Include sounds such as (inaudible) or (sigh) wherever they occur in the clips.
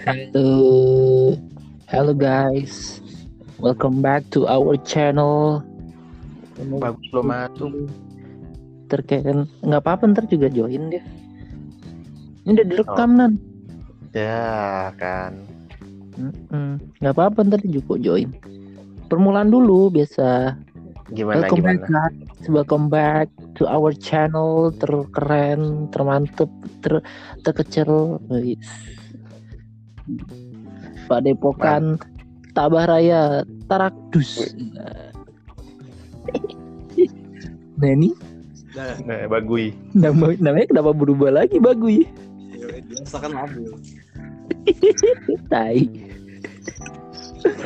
Hello, hello guys. Welcome back to our channel. Bagus lo masuk. Terkait nggak apa-apa ntar juga join dia. Ini udah direkam nan. Ya kan. Nggak apa-apa ntar juga join. Permulaan dulu biasa. Gimana welcome gimana? back, guys. Welcome back to our channel terkeren, termantep, ter terkecil. Wis. Pak Depokan Tabah Raya Tarakdus. Nah ini Nah, Nah, bagui. nama, namanya kenapa berubah lagi Bagui? biasa kan labil. (laughs) Tai.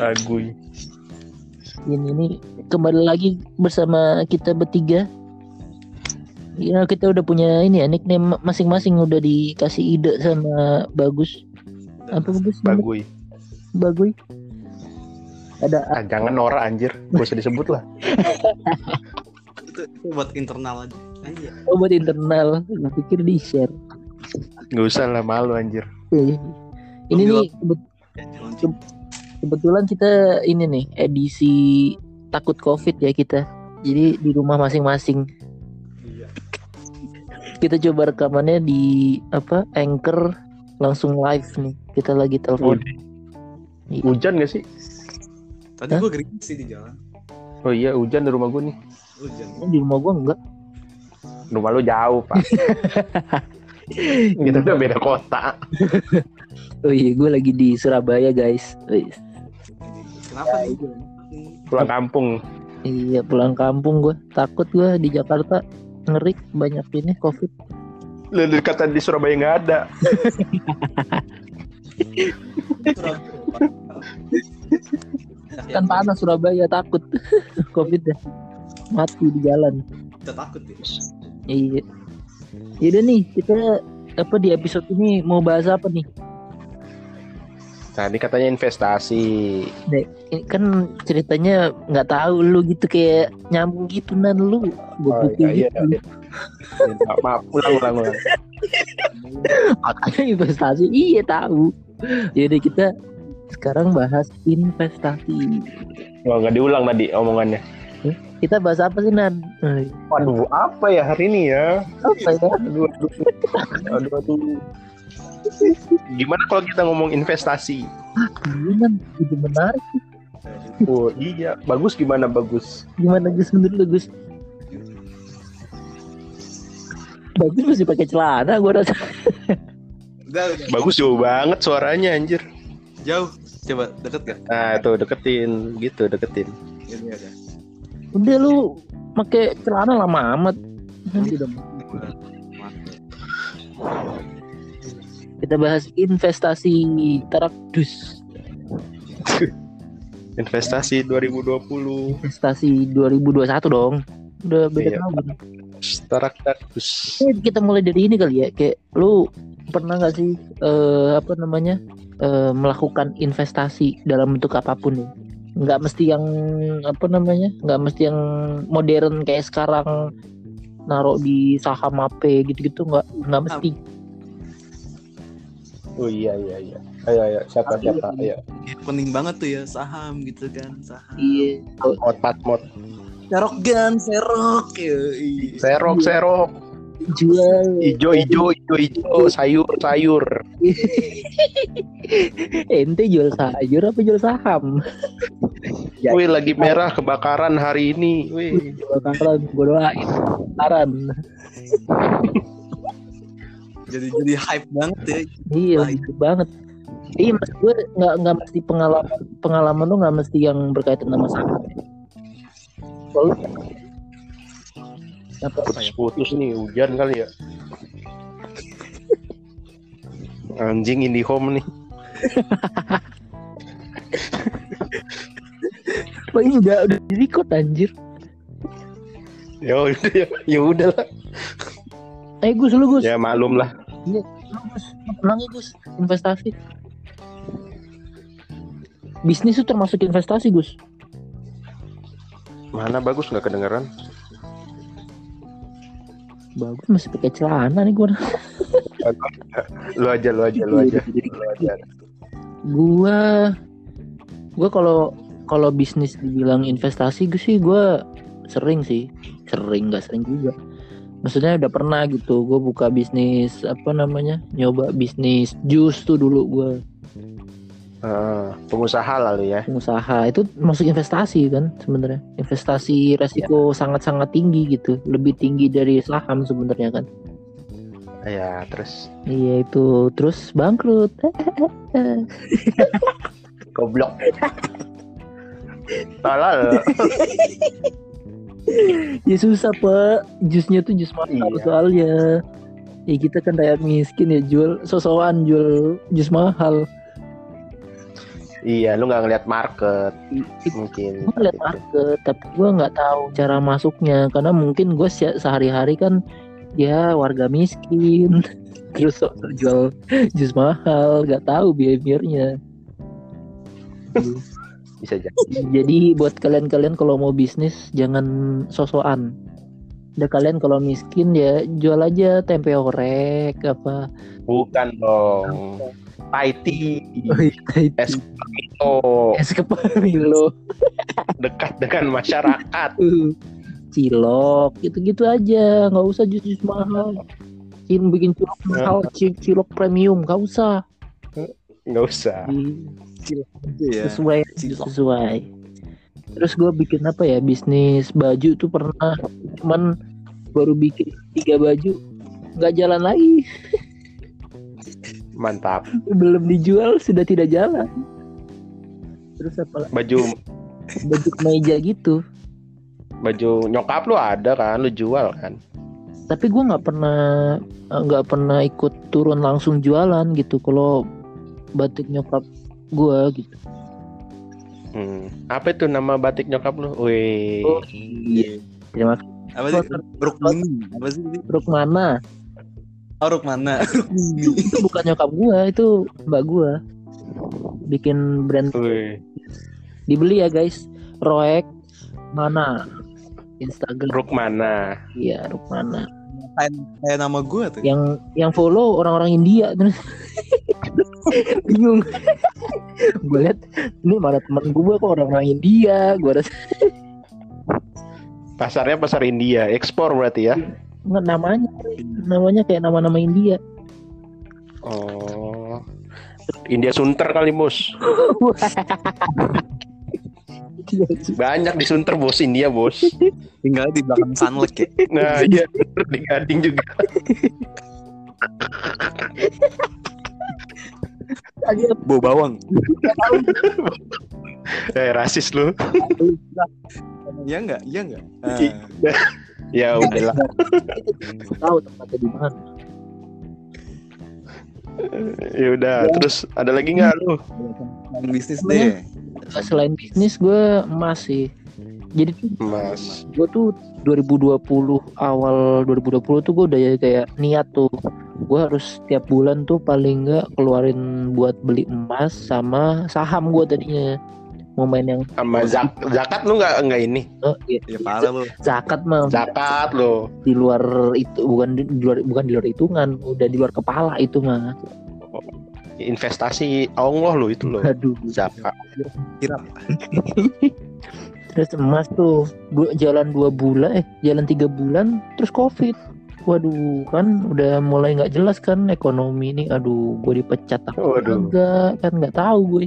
Bagui. Ini nih kembali lagi bersama kita bertiga. Ya kita udah punya ini ya nickname masing-masing udah dikasih ide sama Bagus. Apa Bagus? Bagui. Bagui. Ada Ah, jangan Nora anjir. Gak usah disebut lah. Itu, itu buat internal aja. Aja. oh, buat internal. Gue pikir di share. Gak usah lah malu anjir. Ini nih kebet- Ya, kebetulan kita ini nih edisi takut covid ya kita. Jadi di rumah masing-masing. Iya. Kita coba rekamannya di apa Anchor langsung live nih. Kita lagi telepon. Hujan gak sih? Tadi Hah? gue gerimis sih di jalan. Oh iya hujan di rumah gue nih. Hujan. Di rumah gua enggak. Rumah lu jauh pak. (laughs) Kita udah beda kota. (laughs) Oh iya, gue lagi di Surabaya guys. Wis. Kenapa nih? Pulang kampung. Iya pulang kampung gue. Takut gue di Jakarta ngeri banyak ini covid. Lu kata di Surabaya nggak ada. Kan panas Surabaya takut covid ya. Mati di jalan. Kita takut ya. Iya. Yaudah nih kita apa di episode ini mau bahas apa nih? Tadi katanya investasi. Ini kan ceritanya nggak tahu lu gitu kayak nyambung gitu nan lu. Gue Oh, pikir iya, gitu. iya. Maaf, maaf, ulang, ulang, ulang. Makanya investasi iya tahu. Jadi kita sekarang bahas investasi. Oh, nggak diulang tadi omongannya. Kita bahas apa sih nan? Waduh, apa ya hari ini ya? Apa ya? Aduh, aduh, aduh, aduh. Gimana kalau kita ngomong investasi? Ini nan itu menarik. Oh iya, bagus gimana bagus? Gimana Gus menurut lu Gus? Bagus masih pakai celana gue rasa. Udah, udah. Bagus jauh banget suaranya anjir. Jauh. Coba deket gak? Nah tuh deketin, gitu deketin. Ini ada. Udah lu pakai celana lama amat. Nanti dong. Kita bahas investasi tarakdus. (laughs) Investasi 2020. Investasi 2021 dong. Udah beda Iya. tahun. Eh, kita mulai dari ini kali ya. Kayak lu pernah nggak sih eh, apa namanya eh, melakukan investasi dalam bentuk apa pun nih? Nggak mesti yang apa namanya? Nggak mesti yang modern kayak sekarang naruh di saham apa gitu-gitu nggak nggak mesti. Oh iya iya iya. Ayo ayo siapa siapa iya. ayo. Penting banget tuh ya saham gitu kan. Saham. Iya. Mod patmod. Serok gan, serok. Ya, iya. Serok serok. Jual. Ijo ijo ijo ijo. Sayur sayur. (laughs) Ente jual sayur apa jual saham? (laughs) Wih lagi merah kebakaran hari ini. Wih. Kebakaran. Gue doain. Kebakaran. Jadi jadi hype banget ya. Iya, gitu banget. Iya, mas gue nggak nggak mesti pengalaman pengalaman lu nggak mesti yang berkaitan sama saham. Lu- apa Putus-putus nih hujan kali ya. Anjing IndiHome nih. Wah, ini udah udah di record anjir. Ya udah ya, ya udah lah. Eh Gus lu Gus, Ya maklum lah. lu Gus, tenang ya Gus, investasi. Bisnis itu termasuk investasi Gus. Mana bagus nggak kedengeran? Bagus masih pakai celana nih gue. (laughs) Lu aja, lu aja, lu aja. Lu aja. Gua gua kalau kalau bisnis dibilang investasi gue sih gua sering sih. Sering nggak sering juga. Maksudnya udah pernah gitu gue buka bisnis apa namanya? Nyoba bisnis jus tuh dulu gua Ah, pengusaha lalu ya. pengusaha itu masuk investasi kan sebenarnya. Investasi resiko sangat-sangat tinggi gitu. Lebih tinggi dari saham sebenarnya kan. Ya, terus Iya itu terus bangkrut. (laughs) goblok. Tolol. (laughs) ya susah pak jusnya tuh jus mahal Iya. soalnya ya kita kan rakyat miskin ya jual sosokan jual jus mahal iya, lu nggak ngeliat market mungkin. gue liat market tapi gue nggak tahu cara masuknya karena mungkin gue se- sehari-hari kan ya warga miskin (laughs) terus jual jus mahal nggak tahu behaviornya Bisa jadi. jadi buat kalian-kalian kalau mau bisnis jangan sosokan udah kalian kalau miskin ya jual aja tempe orek apa Bukan dong. Taiti. Es itu es kepamilo dekat dengan masyarakat. cilok gitu-gitu aja nggak usah jus-jus mahal Cil bikin cilok mahal ci- cilok premium nggak usah Nggak usah. Iya. sesuai Cilok. sesuai terus gue bikin apa ya bisnis baju tuh pernah cuman baru bikin tiga baju nggak jalan lagi (laughs) Mantap. belum dijual sudah tidak jalan terus apa lagi? Baju baju kemeja gitu baju nyokap lu ada kan, lu jual kan. tapi gue nggak pernah nggak pernah ikut turun langsung jualan gitu kalau batik nyokap gue gitu Hmm. Apa itu nama batik nyokap lu? Wih. Oh, iya terima kasih Apa sih? Rukmini. Apa sih? Ruk mana Oh, Rukmana. (laughs) Rukmini. itu bukan nyokap gue itu mbak gue bikin brand Wih. dibeli ya guys Roek mana Instagram Ruk mana? iya Ruk mana Kayak kayak nama gue tuh. yang yang follow orang-orang India (laughs) terus bingung gue lihat ini mana teman gue kok orang-orang India gue rasa Pasarnya pasar India, ekspor berarti ya. Nggak namanya namanya kayak nama-nama India Oh. India Sunter kali, Bos. (laughs) Banyak di Sunter, Bos. India, Bos. Tinggal di belakang Sunlek ya. Nah, iya di Gading juga. (laughs) Bau bawang. (laughs) Eh, rasis lu. Iya enggak? Iya enggak? Ya udahlah. tahu tempatnya di mana Ya udah, terus ada lagi nggak lu? bisnis deh. selain bisnis gue emas sih jadi tuh Mas. gue tuh 2020 awal 2020 tuh gue udah ya kayak niat tuh gue harus tiap bulan tuh paling nggak keluarin buat beli emas sama saham gue tadinya mau main yang Sama zak- zakat lu nggak nggak ini? oh, iya. Ya parah lu. zakat mah Zakat lu. di luar itu bukan di, luar bukan di luar hitungan udah di luar kepala itu mah Investasi Allah lu itu lo. aduh Zakat. Kirap. terus emas tuh jalan dua bulan eh jalan tiga bulan terus covid waduh kan udah mulai nggak jelas kan ekonomi ini. Aduh gue dipecat Waduh. enggak kan nggak tahu gue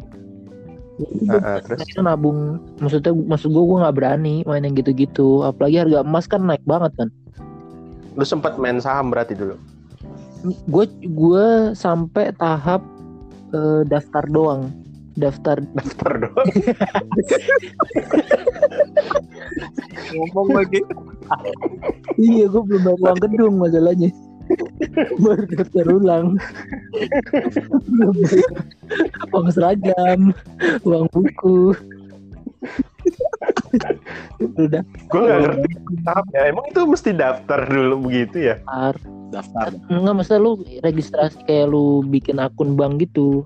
gue Ah, ah, terus? nabung. Maksudnya maksud gue gue nggak berani main yang gitu-gitu. Apalagi harga emas kan naik banget kan. Lu sempat main saham berarti dulu. gue gue sampai tahap eh, daftar doang. Daftar Daftar doang. (laughs) Ngomong lagi. iya gue belum bayar uang gedung masalahnya (laughs) baru daftar ulang uang seragam uang buku udah Gue nggak ngerti tahapnya. Emang itu mesti daftar dulu begitu ya? daftar Daftar. enggak maksudnya lu registrasi kayak lu bikin akun bank gitu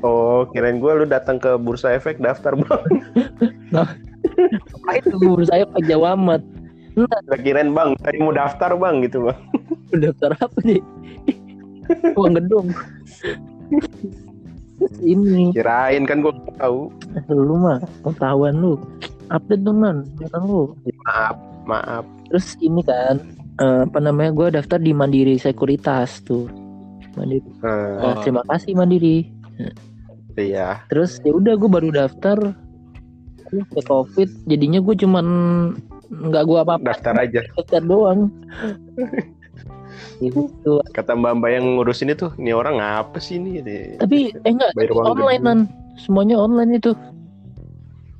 Oh, kirain gue lu datang ke bursa efek daftar bang. Apa itu? Menurut saya Pak Jawa amat Gak kirain bang, saya mau daftar bang gitu bang. daftar apa nih? Uang gedung. Ini. Kirain kan gue tahu. lu mah pengetahuan lu. Update dong nan Jangan lu. Maaf, maaf. terus ini kan eh, apa namanya gue daftar di Mandiri Sekuritas tuh. Mandiri. Eh, Nah, terima kasih Mandiri. Iya. terus ya udah gue baru daftar ke covid jadinya gue cuman nggak gue apa-apa Daftar aja. daftar doang (laughs) gitu Kata mbak-mbak yang ngurusin itu, ini orang ngapa sih ini? tapi eh enggak Bayar uang online gede. nan semuanya online itu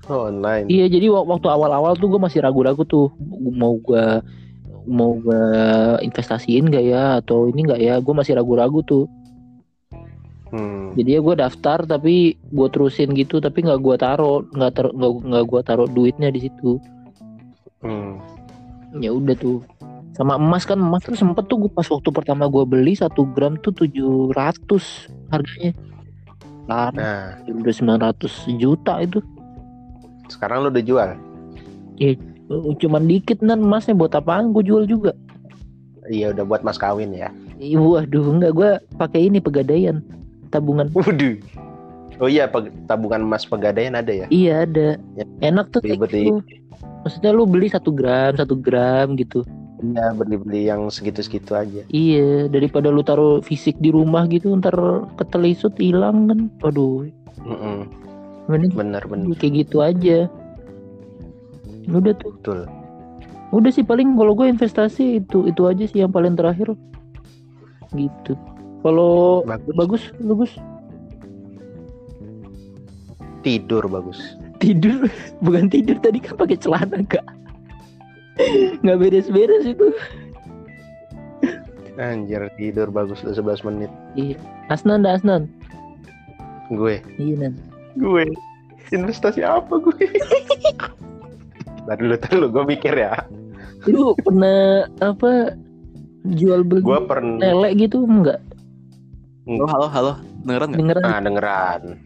Oh, online. iya jadi wak- waktu awal-awal tuh gue masih ragu-ragu tuh mau gue mau gue investasiin gak ya atau ini gak ya gue masih ragu-ragu tuh Hmm. jadi ya gue daftar tapi gue terusin gitu tapi nggak gue taruh nggak ter nggak gue taruh duitnya di situ. Hmm. ya udah tuh. Sama emas kan emas tuh sempet tuh gue pas waktu pertama gue beli satu gram tuh 700 harganya. Nah Nah, udah 900 juta itu. Sekarang lu udah jual. Uh, cuman dikit nan emasnya buat apaan? Gue jual juga. Iya, udah buat mas kawin ya. Ih, waduh enggak gue pakai ini pegadaian tabungan Waduh. Oh iya, tabungan emas pegadaian ada ya? iya ada Ya. enak tuh kayak gitu. maksudnya lu beli satu gram satu gram gitu Iya, beli-beli yang segitu-segitu aja. iya daripada lu taruh fisik di rumah gitu ntar ketelisut hilang kan waduh Mm-mm. mending Bener, bener. kayak gitu aja udah tuh Betul. udah sih paling kalau gue investasi itu itu aja sih yang paling terakhir gitu kalau Bagus. bagus bagus Tidur bagus. tidur bukan tidur tadi kan pakai celana kak nggak beres-beres itu Anjir, tidur bagus udah 11 menit. Asnan dah Asnan Gue. iya nan Gue. Investasi apa gue? Dulu, tadi dulu gue mikir ya. lu pernah apa jual beli Gue pernah lele gitu enggak Halo, halo, halo. Dengeran nggak? dengeran nah, dengeran.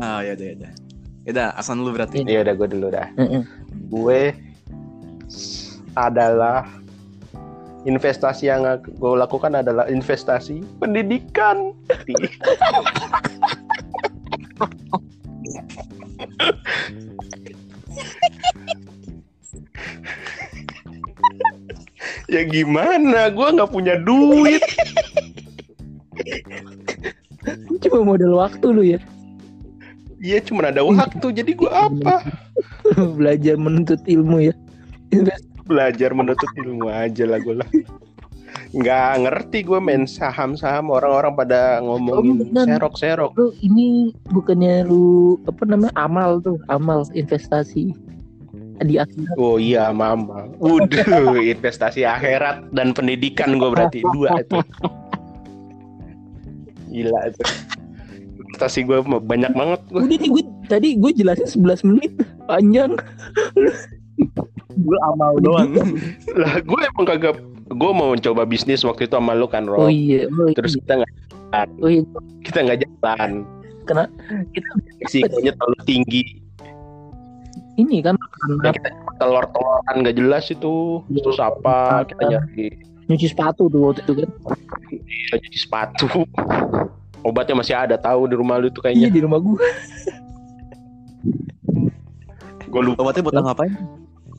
Ah, ya udah, ya udah. Ya udah, Asan dulu berarti. Iya udah gue dulu dah. Heeh. Gue adalah investasi yang gue lakukan adalah investasi pendidikan. (laughs) ya gimana? Gue nggak punya duit. Cuma modal waktu lu ya Iya cuma ada waktu. Jadi gue apa? (laughs) belajar menuntut ilmu ya Belajar menuntut ilmu aja lah gue lah. Nggak ngerti gue main saham-saham orang-orang pada ngomongin Oh, serok-serok. lu ini bukannya lu apa namanya amal tuh amal investasi di akhirat Oh iya mama. Waduh, (laughs) investasi akhirat dan pendidikan gue berarti dua itu. (laughs) Gila itu. Investasi gue banyak banget gue. udah nih gue tadi gue jelasin 11 menit panjang Gue amal doang. (laughs) Lah gue emang kagak gue mau coba bisnis waktu itu sama lu kan oh Rob. iya oh, iya. Terus kita nggak oh iya kita nggak jalan. Kena- kita Risikonya terlalu tinggi. ini kan Dan kita telur-teloran nggak jelas itu. Terus apa? Kita nyari nyuci sepatu tuh waktu itu kan ya, jadi sepatu. Obatnya masih ada tahu di rumah lu tuh iya kayaknya. di rumah gue Gue lupa Obatnya buat ngapain?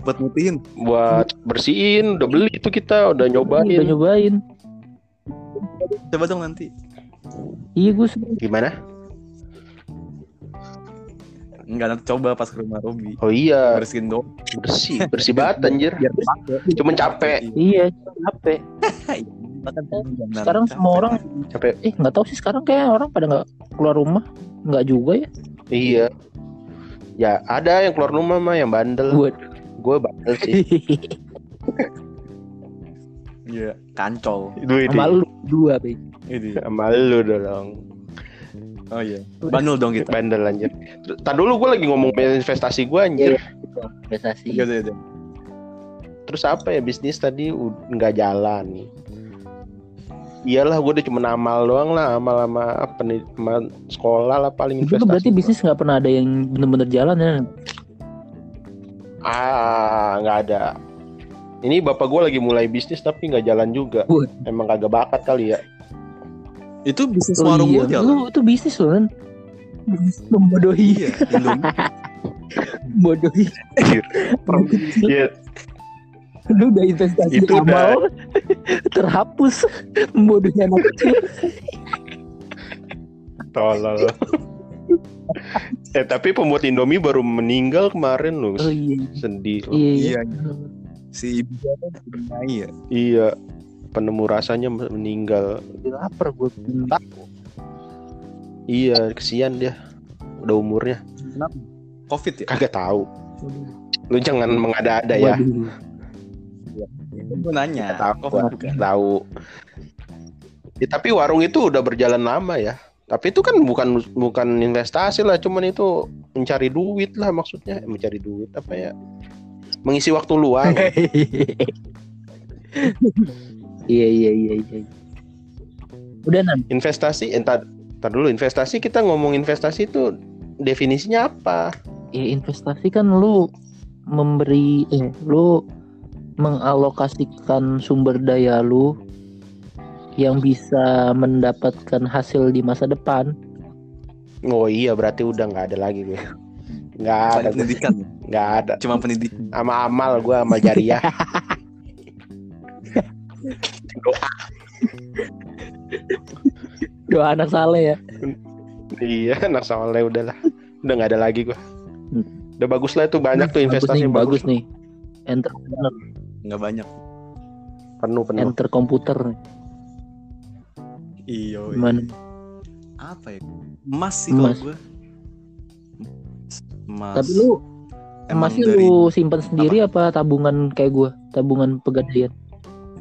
Buat mutihin. buat bersihin. Udah beli itu kita. Udah nyobain. udah nyobain Coba dong nanti. iya gue sering Gimana? Enggak nanti coba pas ke rumah Robi. Oh iya, Bersihin dong. bersih, bersih banget anjir. Biar. Cuman capek, iya capek Kan (laughs) sekarang semua orang capek. eh nggak tahu sih sekarang kayak orang pada nggak keluar rumah nggak juga ya Iya. Ya, ada yang keluar rumah mah yang bandel. buat Gue bandel sih. (laughs) Iya, kancol. Itu sama lu dua be Ini. Sama lu dong. Oh iya. Bandel dong kita. Bandel anjir. Tadi dulu gue lagi ngomong investasi gue anjir. investasi Iya, iya, iya. Terus apa ya bisnis tadi nggak jalan. Iyalah gue udah cuma amal doang lah, amal sama penid- sama sekolah lah paling itu investasi. berarti bisnis nggak pernah ada yang bener-bener jalan ya Ah, nggak ada. Ini bapak gue lagi mulai bisnis tapi nggak jalan juga. Waduh. Emang kagak bakat kali ya. Itu bisnis Oh warung iya, lu jalan. lu itu bisnis loh kan membodohi Iya, Indomie. (laughs) bodohi Iya, lu udah investasi Itu amal (laughs) terhapus membodohi anak kecil tolol. eh tapi pembuat Indomie baru meninggal kemarin loh. oh iya Sedih. loh. iya Iya. iya Si ibu ya? Iya, penemu rasanya meninggal. Jadi lapar gue Iya, kesian dia. Udah umurnya. Kenapa? Covid ya? Kagak tahu. Lu jangan mengada-ada ya. Gue nanya. Tahu, Covid gua. bukan. Tahu. Ya, tapi warung itu udah berjalan lama ya. Tapi itu kan bukan bukan investasi lah, cuman itu mencari duit lah maksudnya, Eh, mencari duit apa ya? Mengisi waktu luang. (laughs) iya iya iya iya udah nan investasi, entar, entar dulu investasi kita ngomong investasi itu definisinya apa? ya investasi kan lu memberi eh lu mengalokasikan sumber daya lu yang bisa mendapatkan hasil di masa depan Oh iya, berarti udah nggak ada lagi gue. Nggak ada, pendidikan. ya? (laughs) nggak ada. Cuma pendidikan. Sama amal gue amal jariah. (laughs) doa anak saleh ya iya, anak soleh udahlah. Udah nggak ada lagi gue. Hmm. Udah bagus lah itu banyak tuh investasi bagus nih yang bagus nih enter Nggak banyak. Penuh penuh. enter komputer nih. Iya. iya. gimana Apa ya? Emas sih kalau Emas. gue. Emas. tapi lu Emang masih dari lu simpen sendiri apa? tabungan kayak gua tabungan pegadaian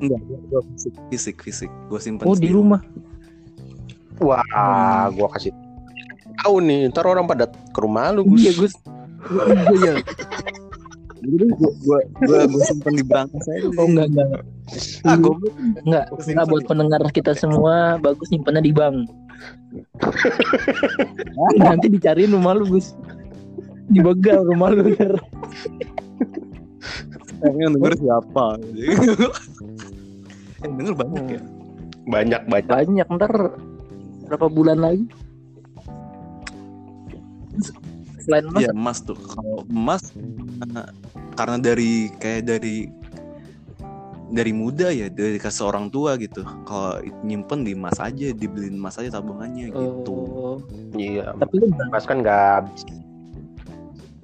enggak, gua fisik, fisik, fisik. Gue simpen oh di sendiri. rumah Wah, gua kasih tahu nih. Ntar orang pada ke rumah lu, Gus. iya gus (laughs) Iya. Jadi gue gue gue gue (laughs) simpen di berangkas aja. oh enggak enggak Ah, gue enggak enggak buat pendengar kita semua bagus nyimpennya di bank (laughs) nanti dicariin rumah lu gus dibegal rumah lu ntar. pengen denger siapa. (laughs) Yang denger banyak ya. Banyak banyak. banyak ntar berapa bulan lagi selain emas Iya emas tuh. Kalau emas eh, karena dari kayak dari dari muda ya dari kasih orang tua gitu. Kalau nyimpen di emas aja, dibeliin emas aja tabungannya gitu. oh, Iya, tapi lu berani, Mas kan nggak habis.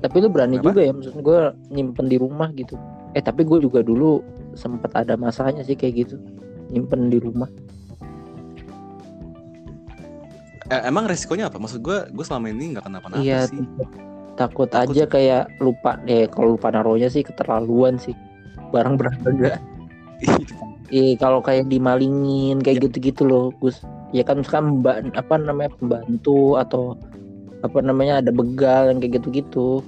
tapi lu berani Kenapa? juga ya maksud gue nyimpen di rumah gitu eh tapi gue juga dulu sempet ada masanya sih kayak gitu nyimpen di rumah Eh, emang resikonya apa? Maksud gue, gue selama ini nggak kenapa-napa iya sih. takut, takut Takut aja kayak lupa deh kalau lupa naruhnya sih keterlaluan sih barang berharga (laughs) Iya kalau kayak dimalingin kayak gitu-gitu loh Gus. Ya kan misalkan mbak apa namanya pembantu atau apa namanya ada begal yang kayak gitu-gitu.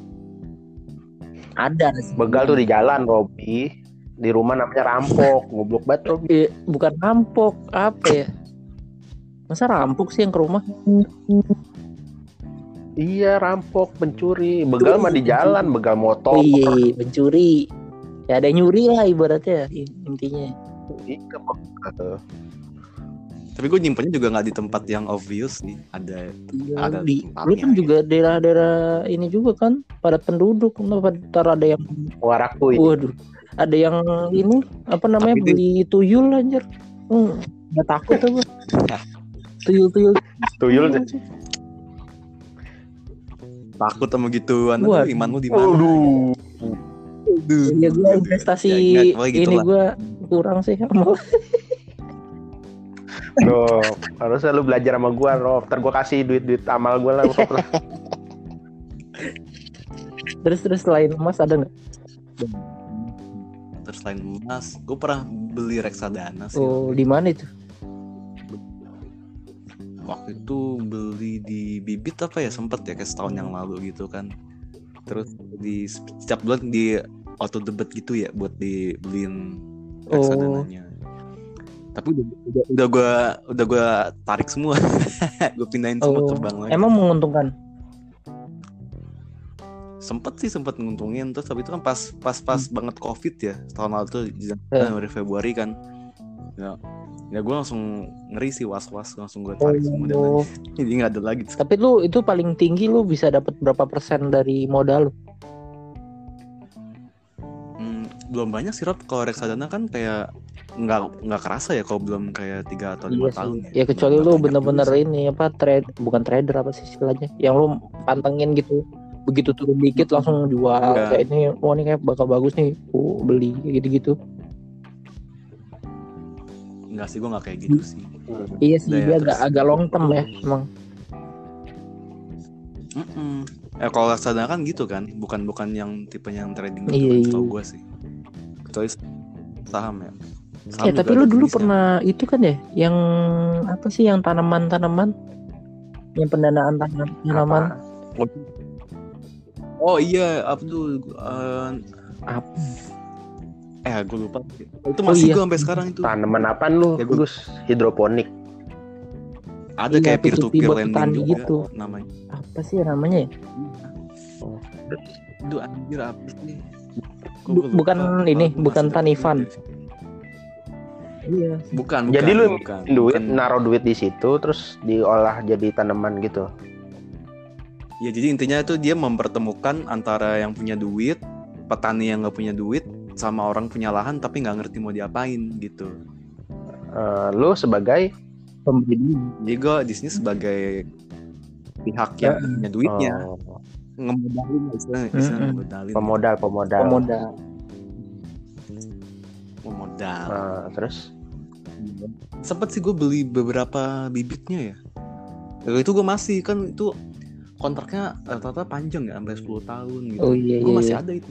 Ada sih. Begal tuh di jalan, Robi. Di rumah namanya rampok. Goblok banget, Robi. Eh, bukan rampok apa ya? Masa rampok sih yang ke rumah? Iya, rampok, pencuri. Begal mah di jalan, begal motor. Oh, iya, pencuri. Ya ada nyuri lah ibaratnya intinya. Iya. Tapi gue nyimpennya juga nggak di tempat yang obvious sih. Ada Iya, Ada di, lu kan juga daerah-daerah ini juga kan padat penduduk, ntar ada yang Waraku Waduh, ada yang ini apa namanya Tapi beli tuyul anjir. Hmm, nggak takut apa? (laughs) Tuyul-tuyul. tuyul. takut sama gituan. Waduh. Aduh, iman lu di mana? Waduh. Ya gue investasi Ya, ingat, gitu ini gue kurang sih (laughs) amal. Rob, harusnya lu belajar sama gua, Rob. Ntar gua kasih duit-duit amal gua lah, Rob lah. (laughs) Terus terus selain emas ada nggak? Terus selain emas, gue pernah beli reksadana sih. Oh di mana itu? Waktu itu beli di bibit apa ya sempet ya kayak setahun yang lalu gitu kan. Terus di setiap bulan di auto debit gitu ya buat dibeliin reksadananya. Tapi udah udah, udah gue udah gue tarik semua, (laughs) gue pindahin semua Oh, ke bank lagi. Emang menguntungkan? sempet sih sempet nguntungin terus tapi itu kan pas pas pas banget covid ya tahun lalu tuh di Eh. Januari Februari kan ya ya gue langsung ngeri sih was was langsung gue tarik semua dan Oh. (laughs) jadi nggak ada lagi Tapi lu itu paling tinggi lu bisa dapat berapa persen dari modal lu? Hmm, belum banyak sih Rob kalau reksadana kan kayak nggak nggak kerasa ya kalau belum kayak tiga atau lima Iya tahun Ya kecuali Nggak lu bener-bener ini apa trade bukan trader apa sih istilahnya? Yang lu pantengin gitu. Begitu turun dikit langsung jual Iya. kayak ini wah ini kayak bakal bagus nih. Uh, beli gitu-gitu. Nggak sih gue nggak kayak gitu sih Iya sih ya, dia agak agak long term ya emang. Mm-mm. Eh kalau reksadana kan gitu kan, bukan bukan yang tipenya yang trading gitu Iya, kan, iya. gue sih. Kecuali saham ya. Saham Ya tapi lu dulu jenisnya. pernah itu kan ya yang apa sih yang tanaman-tanaman yang pendanaan tanam tanaman Oh iya, apa tuh? eh, apa? Eh gue lupa. Itu masih iya. gue sampai sekarang itu. Tanaman apa lu, Ya, Gus? Hidroponik. Ada Iya, kayak peer to P2P peer lending petani juga gitu. namanya. Apa sih namanya ya? Aduh anjir apa sih? Lupa? bukan Ah, ini, gua bukan Tanifan. dapet duit ya. Iya. Bukan, Jadi bukan, lu bukan, duit, bukan. naruh duit di situ, terus diolah jadi tanaman gitu. Ya jadi intinya itu dia mempertemukan antara yang punya duit, petani yang nggak punya duit, sama orang punya lahan tapi nggak ngerti mau diapain gitu. Eh, lu sebagai Pemberi dulu. Jadi gue di sini sebagai pihak yang punya duitnya, oh, ngemodalin lah istilahnya, istilahnya Mm-mm. ngemodalin, pemodal, pemodal. Pemodal. memodal. Eh, terus Sempet sih gue beli beberapa bibitnya ya. Lalu itu gue masih kan itu kontraknya rata-rata panjang ya sampai 10 tahun gitu. Oh iya gue iya. masih iya. ada itu.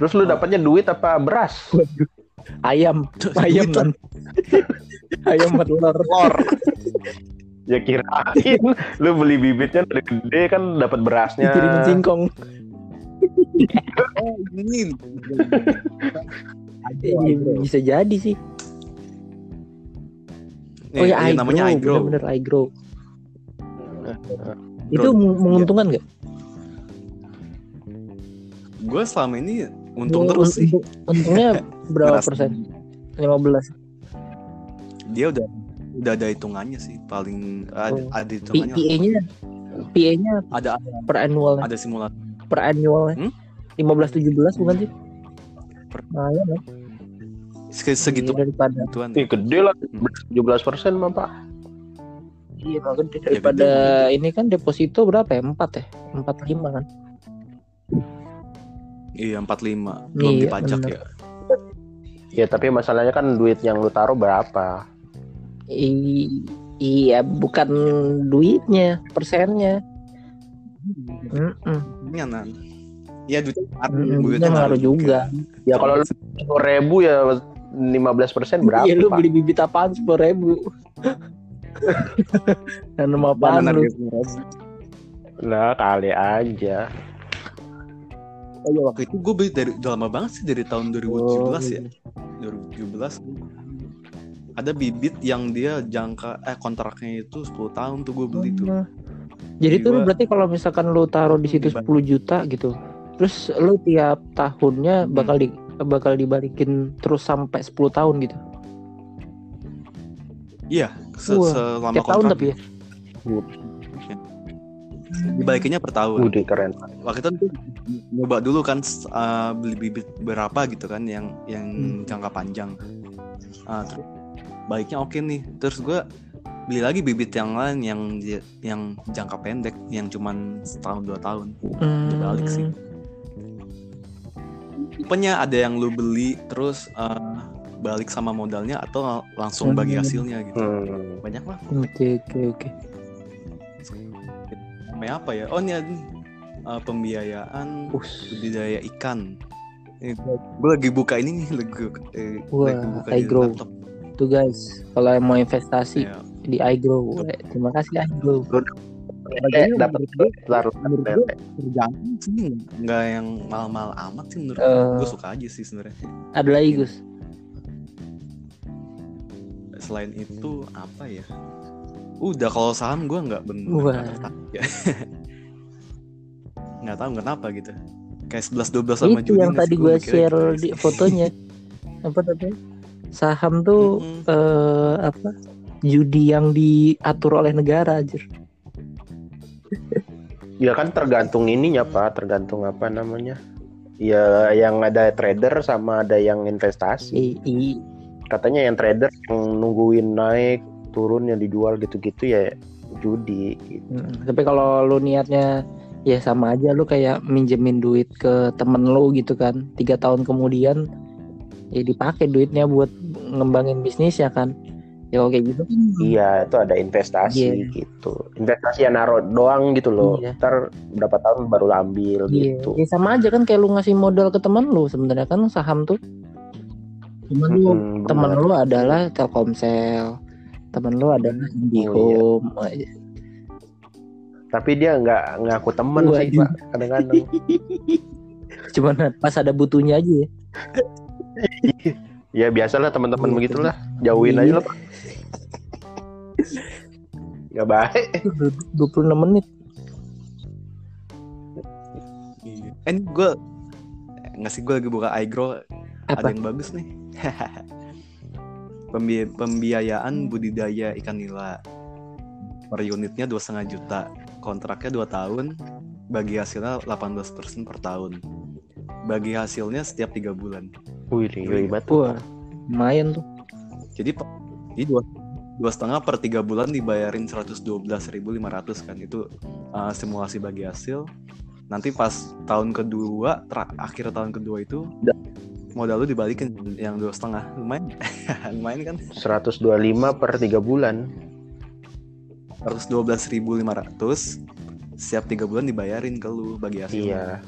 Terus lu dapatnya duit apa beras? (laughs) Ayam, ayam Duit kan. (laughs) ayam bertelur. Telur. ya kirain lu beli bibitnya dari gede kan dapat berasnya. Dikirimin singkong. Oh ini. (laughs) Iya, bisa jadi sih. Oh ya, iGrow, namanya iGrow. bener-bener iGrow. Itu meng- menguntungkan nggak? Gue selama ini untung Oh, terus sih. untung- Untungnya (laughs) berapa Ngerasa- persen? 15. Dia udah udah ada hitungannya sih paling ada, Oh. ada hitungannya. PA-nya PA-nya Ada per annual ada simulasi. per annual Hmm? 15 17 bukan sih? Per- Nah, ya, kan? Se- segitu Iya, daripada gituan. Ih, gede lah, 17 persen mah pak. iya gede, daripada gede. ini kan deposito berapa ya? 4 ya? 45 kan. Iya 45 belum Iya, dipajak bener. ya. Ya tapi masalahnya kan duit yang lu taruh berapa? I- iya, bukan duitnya, persennya. Mm-mm. Ini anak. Iya duitnya ngaruh, Mm-mm, duitnya duitnya ngaruh juga. Ya kalau lu sepuluh ribu ya 15 persen berapa? Iya, lu beli bibit apaan 10 ribu? (laughs) Nanam apaan lu? Nah kali aja. Oh iya waktu itu gue beli dari udah lama banget sih dari tahun 2017 Oh, ya. 2017 ada bibit yang dia jangka eh kontraknya itu 10 tahun tuh gue beli tuh. Oh. Jadi tuh Gua- berarti kalau misalkan lu taruh di situ Diban- 10 juta gitu. Terus lu tiap tahunnya Hmm. bakal di bakal dibalikin terus sampai 10 tahun gitu. Iya, se selama Tiap tahun kontrak tapi ya. Dibalikinnya per tahun. Udah keren. Waktu itu nyoba dulu kan uh, beli bibit berapa gitu kan yang yang Hmm. jangka panjang. Ah, terus baiknya oke nih. Terus gue beli lagi bibit yang lain yang yang jangka pendek yang cuman setahun dua tahun. Dibalik sih. Hmm. Tipenya ada yang lu beli terus uh, balik sama modalnya atau langsung bagi Hmm. hasilnya gitu. Hmm. Banyak lah. Oke oke oke. Namanya apa ya? Oh ini. Uh, pembiayaan Us. budidaya ikan. Gue lagi buka ini nih, lagi, eh, Wah, lagi buka di iGrow. laptop. Tuh guys, kalau mau investasi Ya. di iGrow. Eh, Terima kasih iGrow. Eh, dapat kerjaan sih nggak yang mal-mal amat sih menurut Eh. gue suka aja sih sebenarnya. Ada lagi Gus. Selain itu apa ya? Udah kalau saham gue nggak bener Wah. nggak ya. (laughs) tahu kenapa gitu. Kayak 11 12 sama Itu yang tadi gue mikirnya share gitu di fotonya. (laughs) Apa tadi? saham tuh Mm-mm. eh, apa judi yang diatur oleh negara anjir (laughs) Ya kan tergantung ininya pak, tergantung apa namanya. Ya yang ada trader sama ada yang investasi. I, i- Katanya yang trader yang nungguin naik turun yang dijual gitu-gitu ya judi. Gitu. Mm, tapi kalau lu niatnya ya sama aja lu kayak minjemin duit ke temen lu gitu kan tiga tahun kemudian ya dipakai duitnya buat ngembangin bisnis ya kan ya kayak gitu kan Iya itu ada investasi Iya. gitu. Investasi yang naruh doang gitu loh. Iya. Ntar berapa tahun baru lu ambil Iya, gitu. ya sama aja kan kayak lu ngasih modal ke temen lu sebenarnya kan saham tuh. Cuman lu Mm-mm, temen lu adalah Telkomsel, temen lu adalah Oh, IndiHome. Tapi dia nggak ngaku temen sih Waduh. pak. Kadang-kadang. (laughs) Cuman pas ada butuhnya aja ya. ya biasalah teman-teman Iya, begitulah. Jauhin Iya. aja lah pak. Gak baik. 26 menit. Iya. Eh, ini gue nggak sih gue lagi buka iGrow ada Apa? yang bagus nih. (laughs) Pembi- pembiayaan budidaya ikan nila per unitnya dua setengah juta, kontraknya 2 tahun, bagi hasilnya 18% per tahun. Bagi hasilnya setiap tiga bulan. Wih, ribet. Wah, lumayan tuh. Jadi dua dua setengah per tiga bulan dibayarin 112.500 kan itu uh, simulasi bagi hasil. Nanti pas tahun kedua, akhir tahun kedua itu modal lu dibalikin yang dua setengah. Lumayan. (laughs) Lumayan kan? 125 per 3 bulan. 112.500 setiap tiga bulan dibayarin ke lu bagi hasil Iya.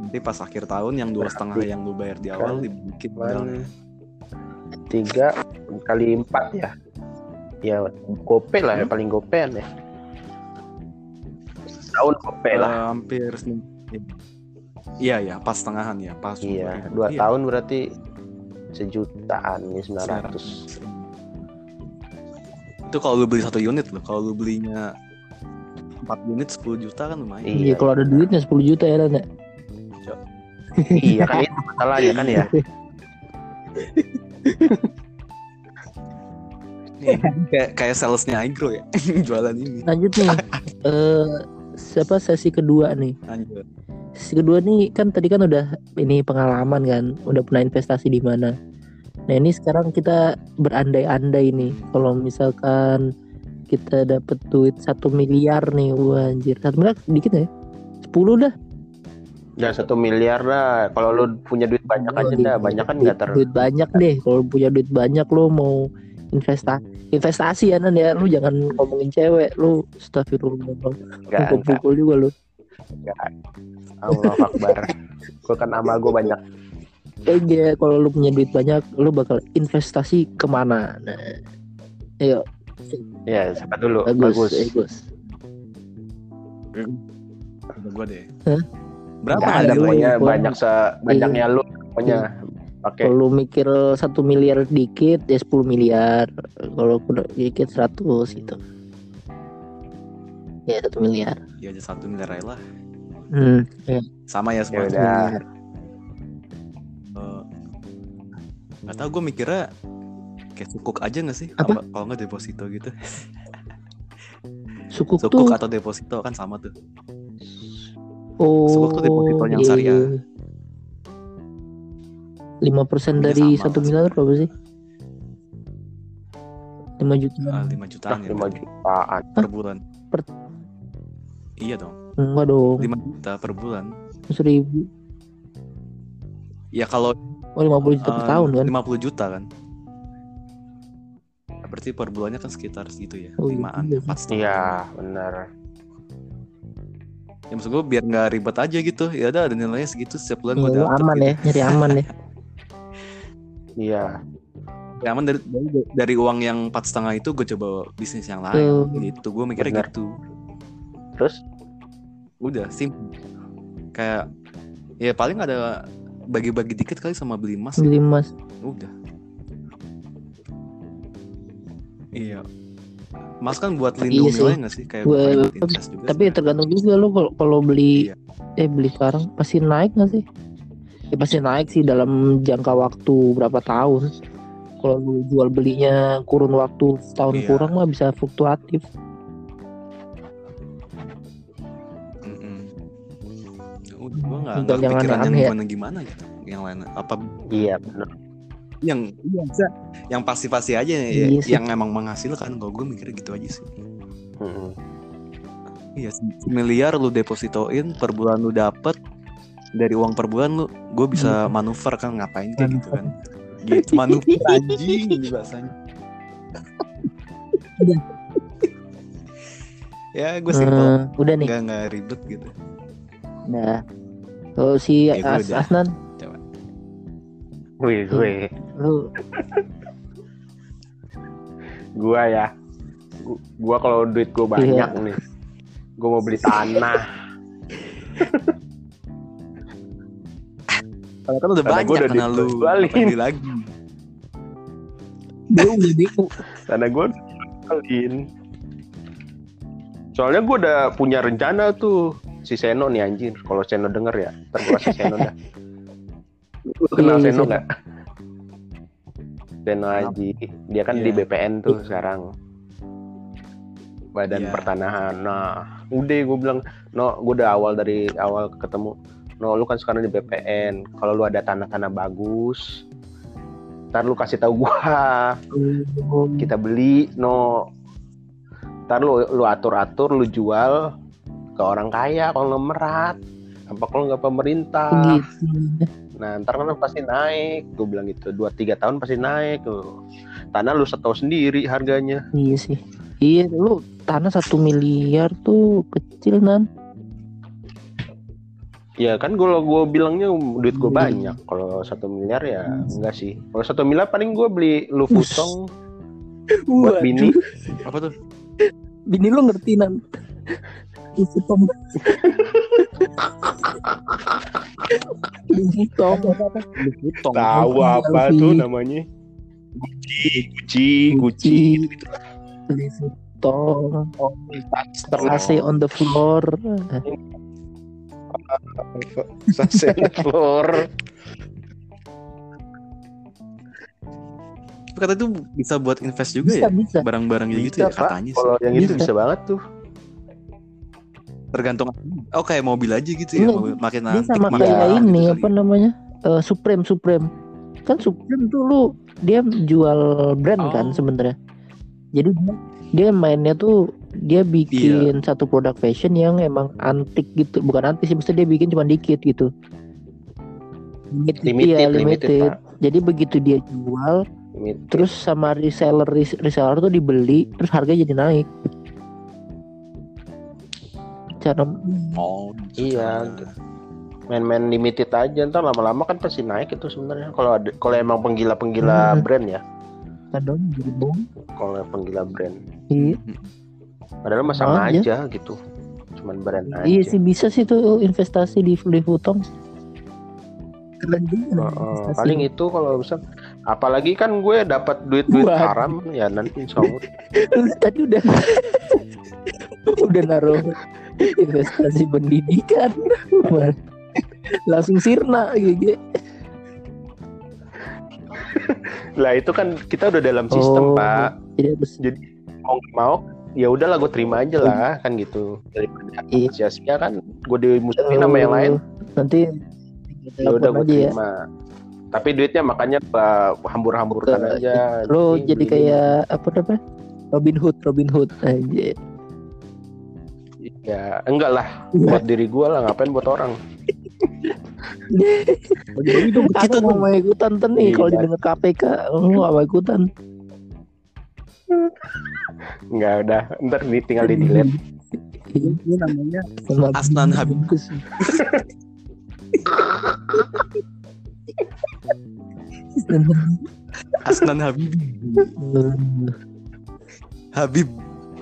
nanti pas akhir tahun yang dua setengah yang lu bayar di awal dibikin modalnya tiga kali empat ya. Ya gope lah ya paling gopean ya. Tahun gope lah. Hampir seminggu. Iya ya pas tengahan ya pas iya 2000. dua Iya, tahun berarti sejutaan nih 900 itu kalau lu beli satu unit loh kalau lu belinya 4 unit 10 juta kan lumayan Iya, Iya. kalau ada duitnya 10 juta ya Dan ya. iya kan itu masalahnya kan ya (laughs) Iya, kayak kayak salesnya Agro ya (laughs) jualan ini Lanjut nih. (laughs) Eh siapa sesi kedua nih? lanjut kedua nih kan tadi kan udah ini pengalaman kan, udah pernah investasi di mana. Nah ini sekarang kita berandai-andai nih, kalau misalkan kita dapet duit satu miliar nih, wah anjir, satu miliar dikit ya? 10 dah. dan satu miliar lah kalau lu punya duit banyak aja dah. banyak kan nggak ter duit banyak deh, kalau punya duit banyak lo mau investasi investasi ya nan ya. Lu jangan ngomongin cewek. Lu astagfirullah nggak nggak. pukul-pukul juga lu Allah Akbar. Gue kan nama gue banyak. Eh dia kalau lu punya duit banyak lu bakal investasi ke mana? Nah ayo. Ya siapa dulu? Bagus bagus, bagus. Ada gua deh. Hah? berapa ada pokoknya gua- banyak se banyaknya lu pokoknya pakai kalau lu mikir satu miliar dikit ya 10 miliar. Kalau dikit 100 gitu. Ya satu miliar ya aja satu miliar aja lah. Hmm. Ya, sama ya ya semua udah. Eh, nggak tahu gue mikirnya kayak sukuk aja nggak sih? Apa? Kalau nggak deposito gitu. Sukuk, sukuk tuh? atau deposito kan sama tuh. Oh sukuk tuh deposito yang iya, syariah. iya. 5% Pokoknya dari sama. satu miliar berapa sih? 5 juta Ah, lima jutaan ya lima jutaan. Per bulan. Per- iya dong. Enggak dong. 5 juta per bulan. Seribu. Ya kalau oh 50 juta per eh, tahun kan? 50 juta kan? Berarti per bulannya kan sekitar segitu ya? Oh, iya limaan juga sih. empat setengah iya benar. Ya maksud gue biar nggak ribet aja gitu. Ya udah ada nilainya segitu setiap bulan gue lu dapet aman gitu. ya nyari aman ya. (laughs) Iya. Ya, aman dari, dari dari uang yang empat setengah itu gue coba bisnis yang lain. Tuh. gitu. Gue mikirnya Bener. gitu terus? Udah sim. Kayak ya paling ada bagi-bagi dikit kali sama beli emas beli emas. Udah. Iya. Emas kan buat Iya lindung sih. nilai nggak sih? Kayak Gua- invest juga tapi ya tergantung juga lo kalau beli Iya. eh beli sekarang pasti naik nggak sih? Ya pasti naik sih dalam jangka waktu berapa tahun. Kalau jual belinya kurun waktu setahun Iya. kurang mah bisa fluktuatif gue nggak nggak kepikiran yang aneh ya. gimana gimana gitu yang lain apa Iya benar. yang iya, bisa. yang pasti-pasti aja ya, Iya sih. yang emang menghasilkan kalau gue mikirnya gitu aja sih Mm-mm. iya miliar lu depositoin per bulan lu dapet dari uang per bulan lu gue bisa manuver kan ngapain kayak gitu kan gitu manuver anjing bahasanya (laughs) ya gue simpel Eh, udah nih nggak nggak ribet gitu nah kalau si Ya, As- udah. Asnan Wih gue, lu gua ya. Gu- Gua kalau duit gua banyak Iya. nih, gua mau beli tanah. (laughs) kalau kan udah Karena banyak gua udah karena lu beli (laughs) lagi lu udah BU Karena gua udah jualin. Soalnya gua udah punya rencana tuh si Seno nih anjir. Kalau Seno denger ya, ntar gua kasih Seno dah. Lu kenal Iya, Seno nggak? Seno Haji, dia kan di Iya. BPN tuh sekarang. Badan Iya. Pertanahan. Nah, udah gue bilang, no, gue udah awal dari awal ketemu. No, lu kan sekarang di BPN. Kalau lu ada tanah-tanah bagus, ntar lu kasih tahu gua kita beli no ntar lu lu atur atur lu jual ke orang kaya konglomerat apa kalau nggak pemerintah? Gitu. Nah ntar kan pasti naik. Gue bilang gitu dua tiga tahun pasti naik tuh. Tanah lu setau sendiri harganya. Iya sih. Iya lu tanah satu miliar tuh kecil nan. Ya kan kalau gue bilangnya duit gue Hmm. banyak. Kalau satu miliar ya enggak sih. Kalau satu miliar paling gue beli lu futong buat bini. Apa tuh? Bini lu ngerti nan itu tom tom Luputong. tahu apa tuh namanya? Gucci Gucci tom Terlalu AC on the floor. Sunset floor. Tapi kata itu bisa buat invest juga bisa ya? bisa. Barang-barang gitu Bisa, ya katanya sih. Kalau yang itu Bisa. bisa banget tuh tergantung oh kayak mobil aja gitu ya Enggak, mobil makin dia antik sama makin kayak mahal ini gitu apa kali. namanya Eh, Supreme Supreme kan Supreme tuh lu dia jual brand kan Oh. sebenarnya jadi dia, dia mainnya tuh dia bikin Iya. satu produk fashion yang emang antik gitu bukan antik sih maksudnya dia bikin cuma dikit gitu limited, Limited, iya, limited, limited. Jadi begitu dia jual Limit. terus sama reseller res- reseller tuh dibeli terus harganya jadi naik cara oh Iya, gitu. gitu. main-main limited aja ntar lama-lama kan pasti naik itu sebenarnya kalau ada kalau emang penggila-penggila Hmm. brand ya kadang jadi bom kalau penggila brand iya padahal mah sama Aja. aja gitu cuman brand aja Iya sih bisa sih tuh investasi di di Futong. Keren juga. Paling itu kalau misal apalagi kan gue dapat duit-duit Waduh. haram ya nanti insya Allah (laughs) tadi udah (laughs) udah naruh (laughs) investasi pendidikan. Langsung sirna gitu. lah itu kan kita udah dalam sistem Oh. pak Jadi harus mau nggak mau ya udahlah gue terima aja lah kan gitu daripada Iya. sia-sia kan gue dimusuhin sama yang lain Nanti ya udah gue ya. terima tapi duitnya makanya gua hambur-hamburkan aja Lo jadi kayak apa namanya? Robin Hood, Robin Hood aja. Ya enggak lah. Buat diri gue lah ngapain buat orang? Bagi-bagi dong ke kita dong mau ikutan tuh nih Iya. kalau didengar KPK, lu gak mau ikutan. enggak udah. Ntar di, tinggal di delete. Ini namanya Asnan Habib. (laughs) Asnan Habib. Habib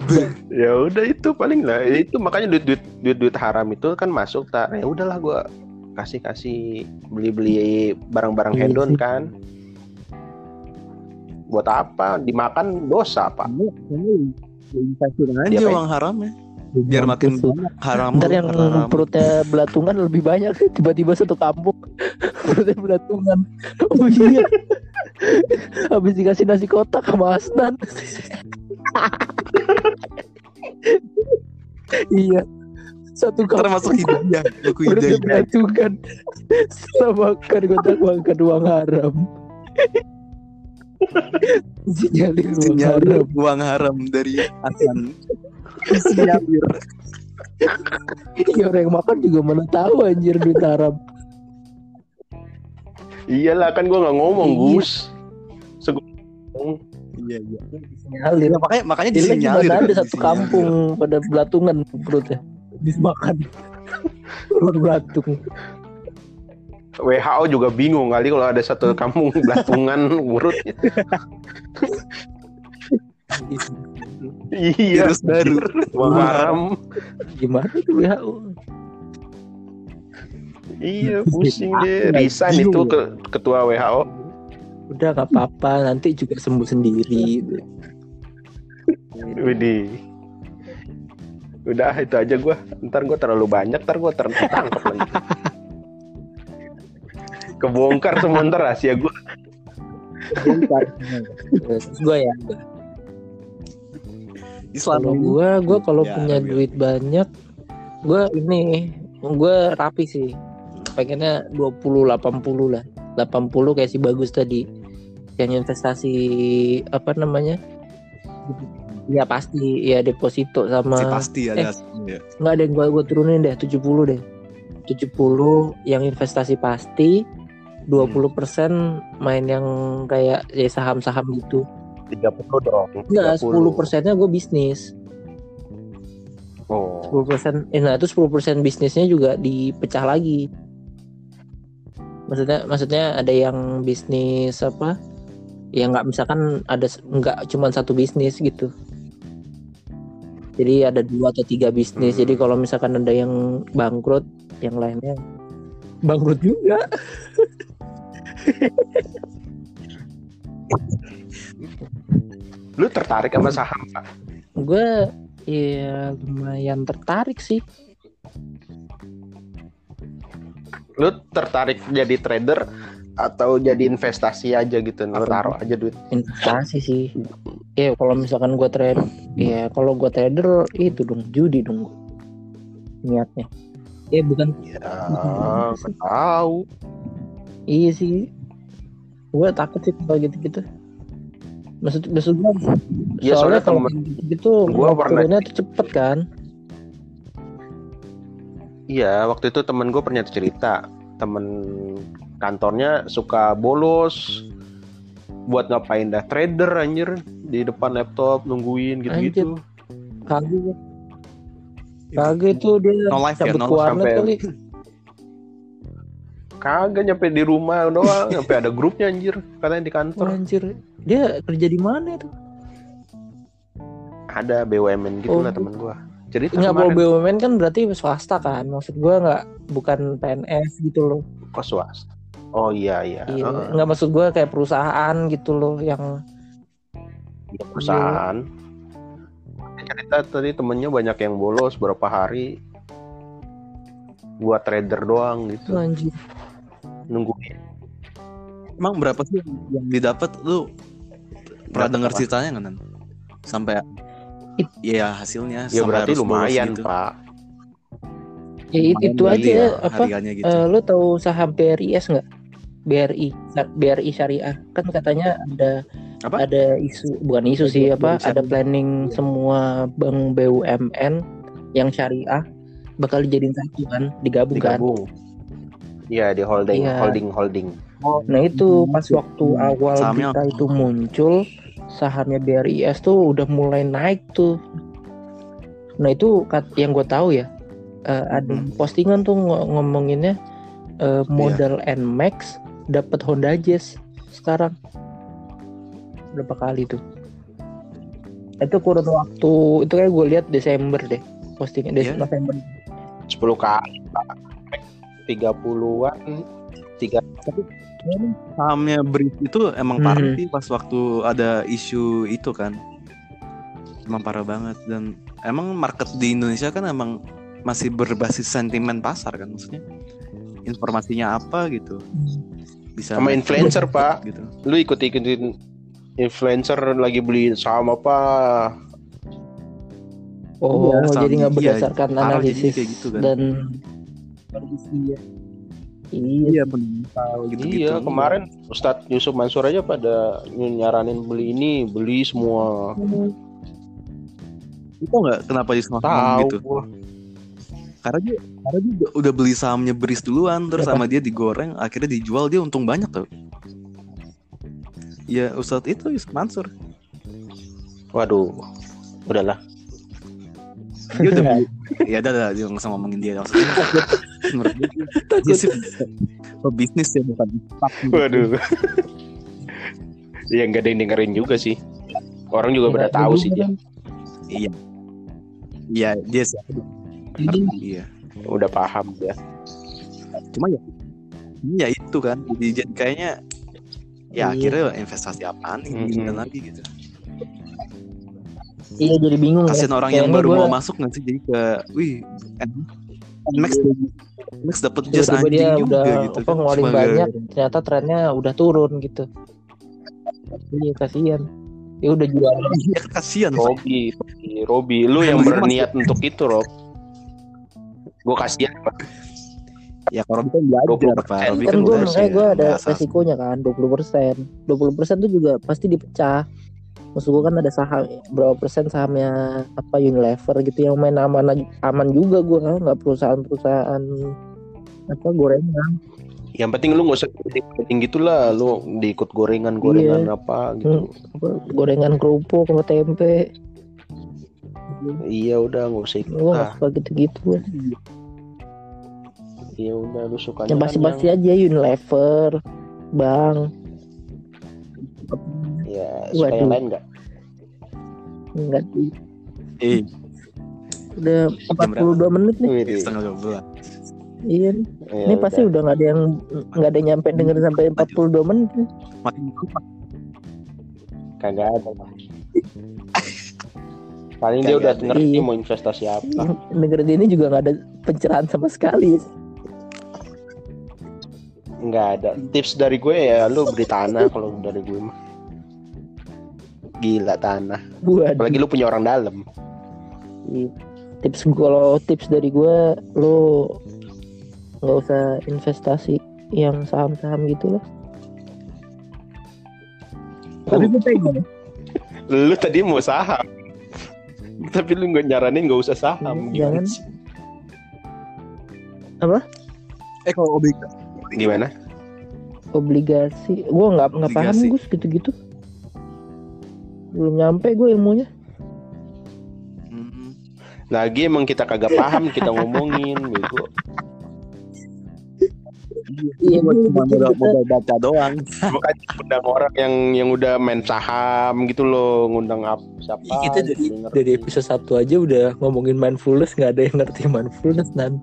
(laughs) ya udah itu paling lah. Ya itu makanya duit duit duit duit haram itu kan masuk tak ya udahlah gue kasih kasih beli beli barang-barang Iya hedon kan. Buat apa? Dimakan dosa pak. Investir aja Diapain? uang haram ya. Biar makin haram Ntar yang haram. perutnya belatungan lebih banyak. (laughs) Tiba-tiba satu kampung (laughs) perutnya belatungan. Oh iya. Habis dikasih nasi kotak sama Asnan iya. Satu Ntar kampung masuk hidayah buku hidayah. belatungan setelah makan kotak makan uang haram. Sinyalir uang Sinyal haram. uang haram dari Hasan. Sinyal Iya orang yang makan juga mana tahu anjir duit haram. Iyalah kan gua nggak ngomong Iya. Gus. Segu- Iya iya sinyalir Ya, makanya makanya disinyalir gimana kan, ada satu disinyalir. kampung pada belatungan perutnya habis makan perut belatung WHO juga bingung kali kalau ada satu kampung (laughs) belatungan urutnya. iya. Virus baru. Haram. gimana tuh WHO Iya, pusing deh. Resign itu ke ketua WHO. Udah gak apa-apa nanti juga sembuh sendiri Widih. Udah itu aja gua. Ntar gua terlalu banyak, ntar gua ter- tertangkap lagi. Kebongkar semua ntar rahasia gua. terus gue ya Islam kalau gue gue kalau Ya, punya duit banyak gue ini gue rapi sih pengennya 20 80 lah 80 kayak si bagus tadi yang investasi apa namanya ya pasti ya deposito sama sih pasti ada eh. ya. nggak ada yang gue gue turunin deh 70 deh 70 yang investasi pasti 20% main yang kayak ya saham-saham gitu 30 dong. enggak 30. 10 persennya gue bisnis Oh. 10% eh, nah itu 10% bisnisnya juga dipecah lagi maksudnya maksudnya ada yang bisnis apa? Ya nggak misalkan ada nggak cuma satu bisnis gitu. Jadi ada dua atau tiga bisnis. Hmm. jadi kalau misalkan ada yang bangkrut yang lainnya bangkrut juga. Lu tertarik sama saham, Pak? gue ya lumayan tertarik sih Lu tertarik jadi trader atau jadi investasi aja gitu? Taruh aja duit. investasi sih. Ya kalau misalkan gue trade ya kalau gue trader itu dong judi dong niatnya. Ya bukan. Ya, tahu. iya sih. Gue takut sih kalau gitu-gitu. Maksud maksud gue Ya, soalnya soalnya kalau gitu gua pernah- turunnya tuh cepet kan Iya, waktu itu temen gue pernah cerita, temen kantornya suka bolos buat ngapain dah? Trader anjir. Di depan laptop nungguin gitu-gitu. kagak kagak itu dia. No life ya, cabut no ke warnet sampai- kali. Kagak nyampe di rumah doang, nyampe ada grupnya anjir, katanya di Oh, kantor. anjir. Dia kerja di mana itu? Ada BUMN gitu Oh. lah temen gue. Jadi nggak mau kemarin BUMN kan berarti swasta kan maksud gue nggak bukan PNS gitu loh kok swasta. Oh iya iya. Iya, Heeh. nggak maksud gue kayak perusahaan gitu loh yang Di perusahaan. Cerita tadi temennya banyak yang bolos berapa hari buat trader doang gitu, anjir. nungguin. emang berapa sih yang didapat lu pernah dengar ceritanya nggak Nan? sampai ya hasilnya Ya berarti lumayan gitu. pak. Ya Lumayan itu kali aja ya apa? gitu eh, lu tahu saham BRIS nggak? BRI, BRI Syariah kan katanya ada Apa? ada isu bukan isu sih apa? BRI Ada planning semua bank BUMN yang syariah bakal dijadiin satu kan, digabung kan? digabung. Iya di holding, Iya. holding, holding. Nah itu Hmm, pas waktu hmm. awal Sahamnya berita itu muncul sahamnya BRIS tuh udah mulai naik tuh. Nah itu yang gue tahu ya eh, ada Hmm. postingan tuh ngo- ngomonginnya eh, modal Nmax dapat Honda Jazz sekarang berapa kali tuh? Itu kurun waktu itu kayak gue lihat Desember deh postingnya Des Iya. November. 10 kali Pak. 30-an tiga sahamnya Brit itu emang Mhm. parah sih pas waktu ada isu itu kan emang parah banget dan emang market di Indonesia kan emang masih berbasis sentimen pasar kan maksudnya informasinya apa gitu bisa Sama influencer, Pak. gitu Lu ikut-ikutin influencer lagi beli saham apa? Oh, Iya, sama- jadi nggak iya, berdasarkan jadinya analisis kayak gitu kan. dan kondisi ya. Iya, iya mental gitu gitu Iya, kemarin Ustadz Yusuf Mansur aja pada nyaranin beli ini, beli semua. itu nggak kenapa di semua Tahu gitu gua. karena dia karena dia udah, udah beli sahamnya beris duluan terus Apa? sama dia digoreng akhirnya dijual dia untung banyak tuh ya Ustadz itu Yusuf Mansur Waduh. Udahlah. dia udah beli ya udah udah dia nggak usah ngomongin dia maksudnya (laughs) menurut gue dia- dia sih (laughs) pebisnis ya bukan gitu. Waduh. ya nggak ada yang dengerin juga sih. Orang juga pada Nggak tahu dulu sih dia. kan. iya iya dia sih iya Udah paham ya. cuma ya ya itu kan jadi, kayaknya Iya. ya akhirnya investasi apaan gini lagi gitu iya jadi bingung kasian ya. orang yang Kayaknya baru gua- mau masuk nggak sih jadi ke wih N- Nmax Nmax dapat jas anjing dia juga udah gitu apa ngeluarin Cuma gara- banyak ternyata trennya udah turun gitu iya kasihan ya udah jual Iya kasihan Robi, Robi, Robi, lu yang berniat untuk itu, Rob. Gue kasihan. ya kalau Robi kan belajar 20%. pak Robi kan kan gue makanya gue ada biasa. resikonya kan 20 persen 20 persen tuh juga pasti dipecah maksud gue kan ada saham berapa persen sahamnya apa Unilever gitu yang main aman aman juga gue nggak perusahaan-perusahaan apa gorengan. Yang penting lu nggak usah penting gitulah, lu diikut gorengan-gorengan apa gitu. apa, gorengan kerupuk sama tempe. Iya udah nggak usah ikut lah. suka gitu-gitu gue Iya udah lu suka yang pasti-pasti aja Unilever Bang Ya suka Waduh. yang lain nggak? enggak eh udah 42 menit nih Wih, setengah dua belas iya nih. ya ini pasti udah nggak ada yang nggak ada yang nyampe dengerin sampai 42 menit makin kagak ada. Paling dia udah ada. ngerti Iya. mau investasi apa. dengerin ini juga nggak ada pencerahan sama sekali Nggak ada. Tips dari gue ya lu beli tanah kalau dari gue mah. Gila tanah. buat Apalagi lu punya orang dalam. tips kalau tips dari gue lo nggak usah investasi yang saham-saham gitu lah tapi gue pengen Lu tadi mau saham. Tapi lu nggak nyaranin nggak usah saham. Jangan. Gimana sih? eh kalau obligasi Gimana? obligasi gue nggak nggak paham gus gitu-gitu belum nyampe gue ilmunya. Lagi emang kita kagak paham kita ngomongin gitu. iya cuma modal, modal baca doang Makanya undang orang yang yang udah main saham gitu loh, ngundang apa siapa? kita dari gitu, ngerti. dari episode satu aja udah ngomongin mindfulness nggak ada yang ngerti mindfulness dan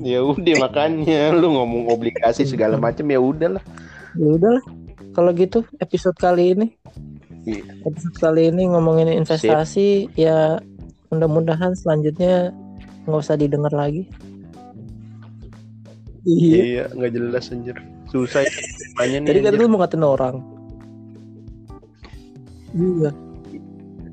Ya udah makanya lu ngomong obligasi segala macam ya udahlah. ya udahlah kalau gitu episode kali ini. Iya. episode kali ini ngomongin investasi ya mudah-mudahan selanjutnya nggak usah didengar lagi. Iya. Iya, nggak jelas anjir. Susah ya (laughs) tadi kan lu mau ngatain orang. Iya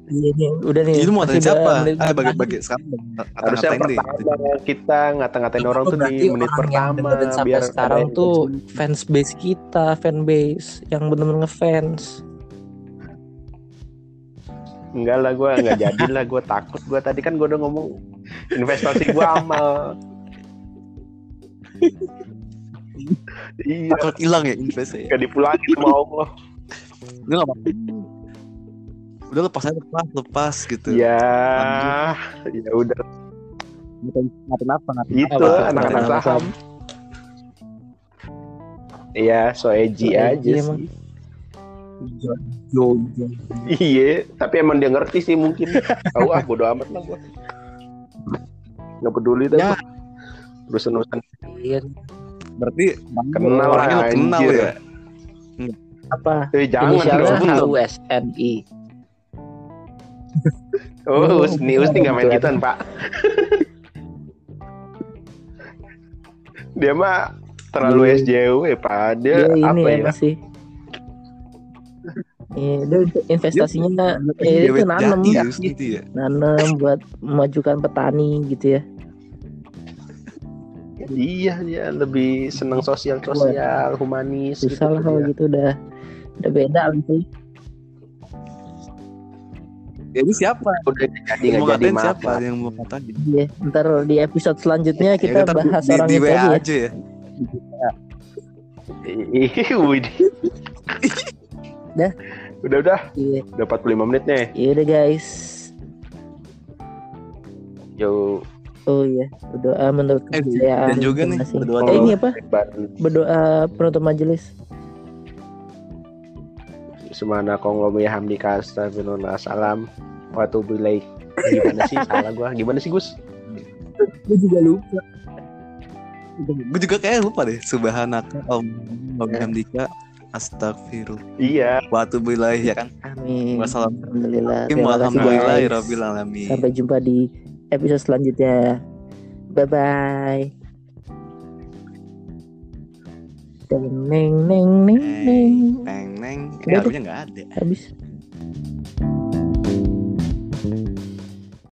iya nih udah nih itu mau masih ngatain siapa? ah bagi terakhir. bagi sekarang harusnya pertama kita ngata-ngatain orang tuh di menit pertama biar sekarang tuh fans base kita fan base yang bener-bener ngefans. Enggak lah gue nggak jadi lah gue takut gue tadi kan gue udah ngomong investasi gue amal. Iya takut hilang ya investasi gak dipulangin sama Allah. Udah nggak apa udah lepas aja lepas lepas gitu ya ya udah ngatain ngatain apa ngatain gitu anak-anak saham Iya, so edgy So aja edgy sih. Jo, jo, jo. Iya, tapi emang dia ngerti sih mungkin. Tahu ah, bodo amat lah gua. Gak peduli dah. Ya. gua. Urusan-urusan iya berarti Kenal orangnya kenal ya apa Eh jangan dong. HUSNI Oh, Oh, Usni, Usni nggak main gitu gituan, Pak. Dia mah terlalu Iya. SJW, Pak. Dia, Dia apa ini ya? ya masih Iya, dia investasinya ya, itu Dewet nanam, jatius gitu ya. nanam buat memajukan petani gitu ya. Iya, dia lebih senang sosial sosial, humanis Susah lah kalau dia. gitu udah udah beda lah sih. Jadi siapa? Udah jadi Yang mau nggak jadi siapa yang mau ngatain? Iya, ntar di episode selanjutnya kita Ya, bahas di, orang di itu WA aja ya. aja ya. Dah. Udah udah, Iya, udah 45 menit nih. iya udah guys. Yo, Oh iya, berdoa menurut Eh, dan juga nih, berdoa Eh, ini apa? Berdoa penutup majelis. Semana konglomi hamdika astagfirullah salam wa atubu ilaik. Gimana sih salah gua? Gimana sih Gus? Gue juga lupa. Gue juga kayak lupa deh. Subhanaka Om Hamdika Astagfirullah. Iya. Watu billahi ya kan. Amin. Wassalam. Alhamdulillah. Terima kasih Alhamdulillah guys. Rabbil Alamin. Sampai jumpa di episode selanjutnya. Bye bye. Neng neng neng neng. Neng neng. Udah Eh, harusnya nggak ada. Habis.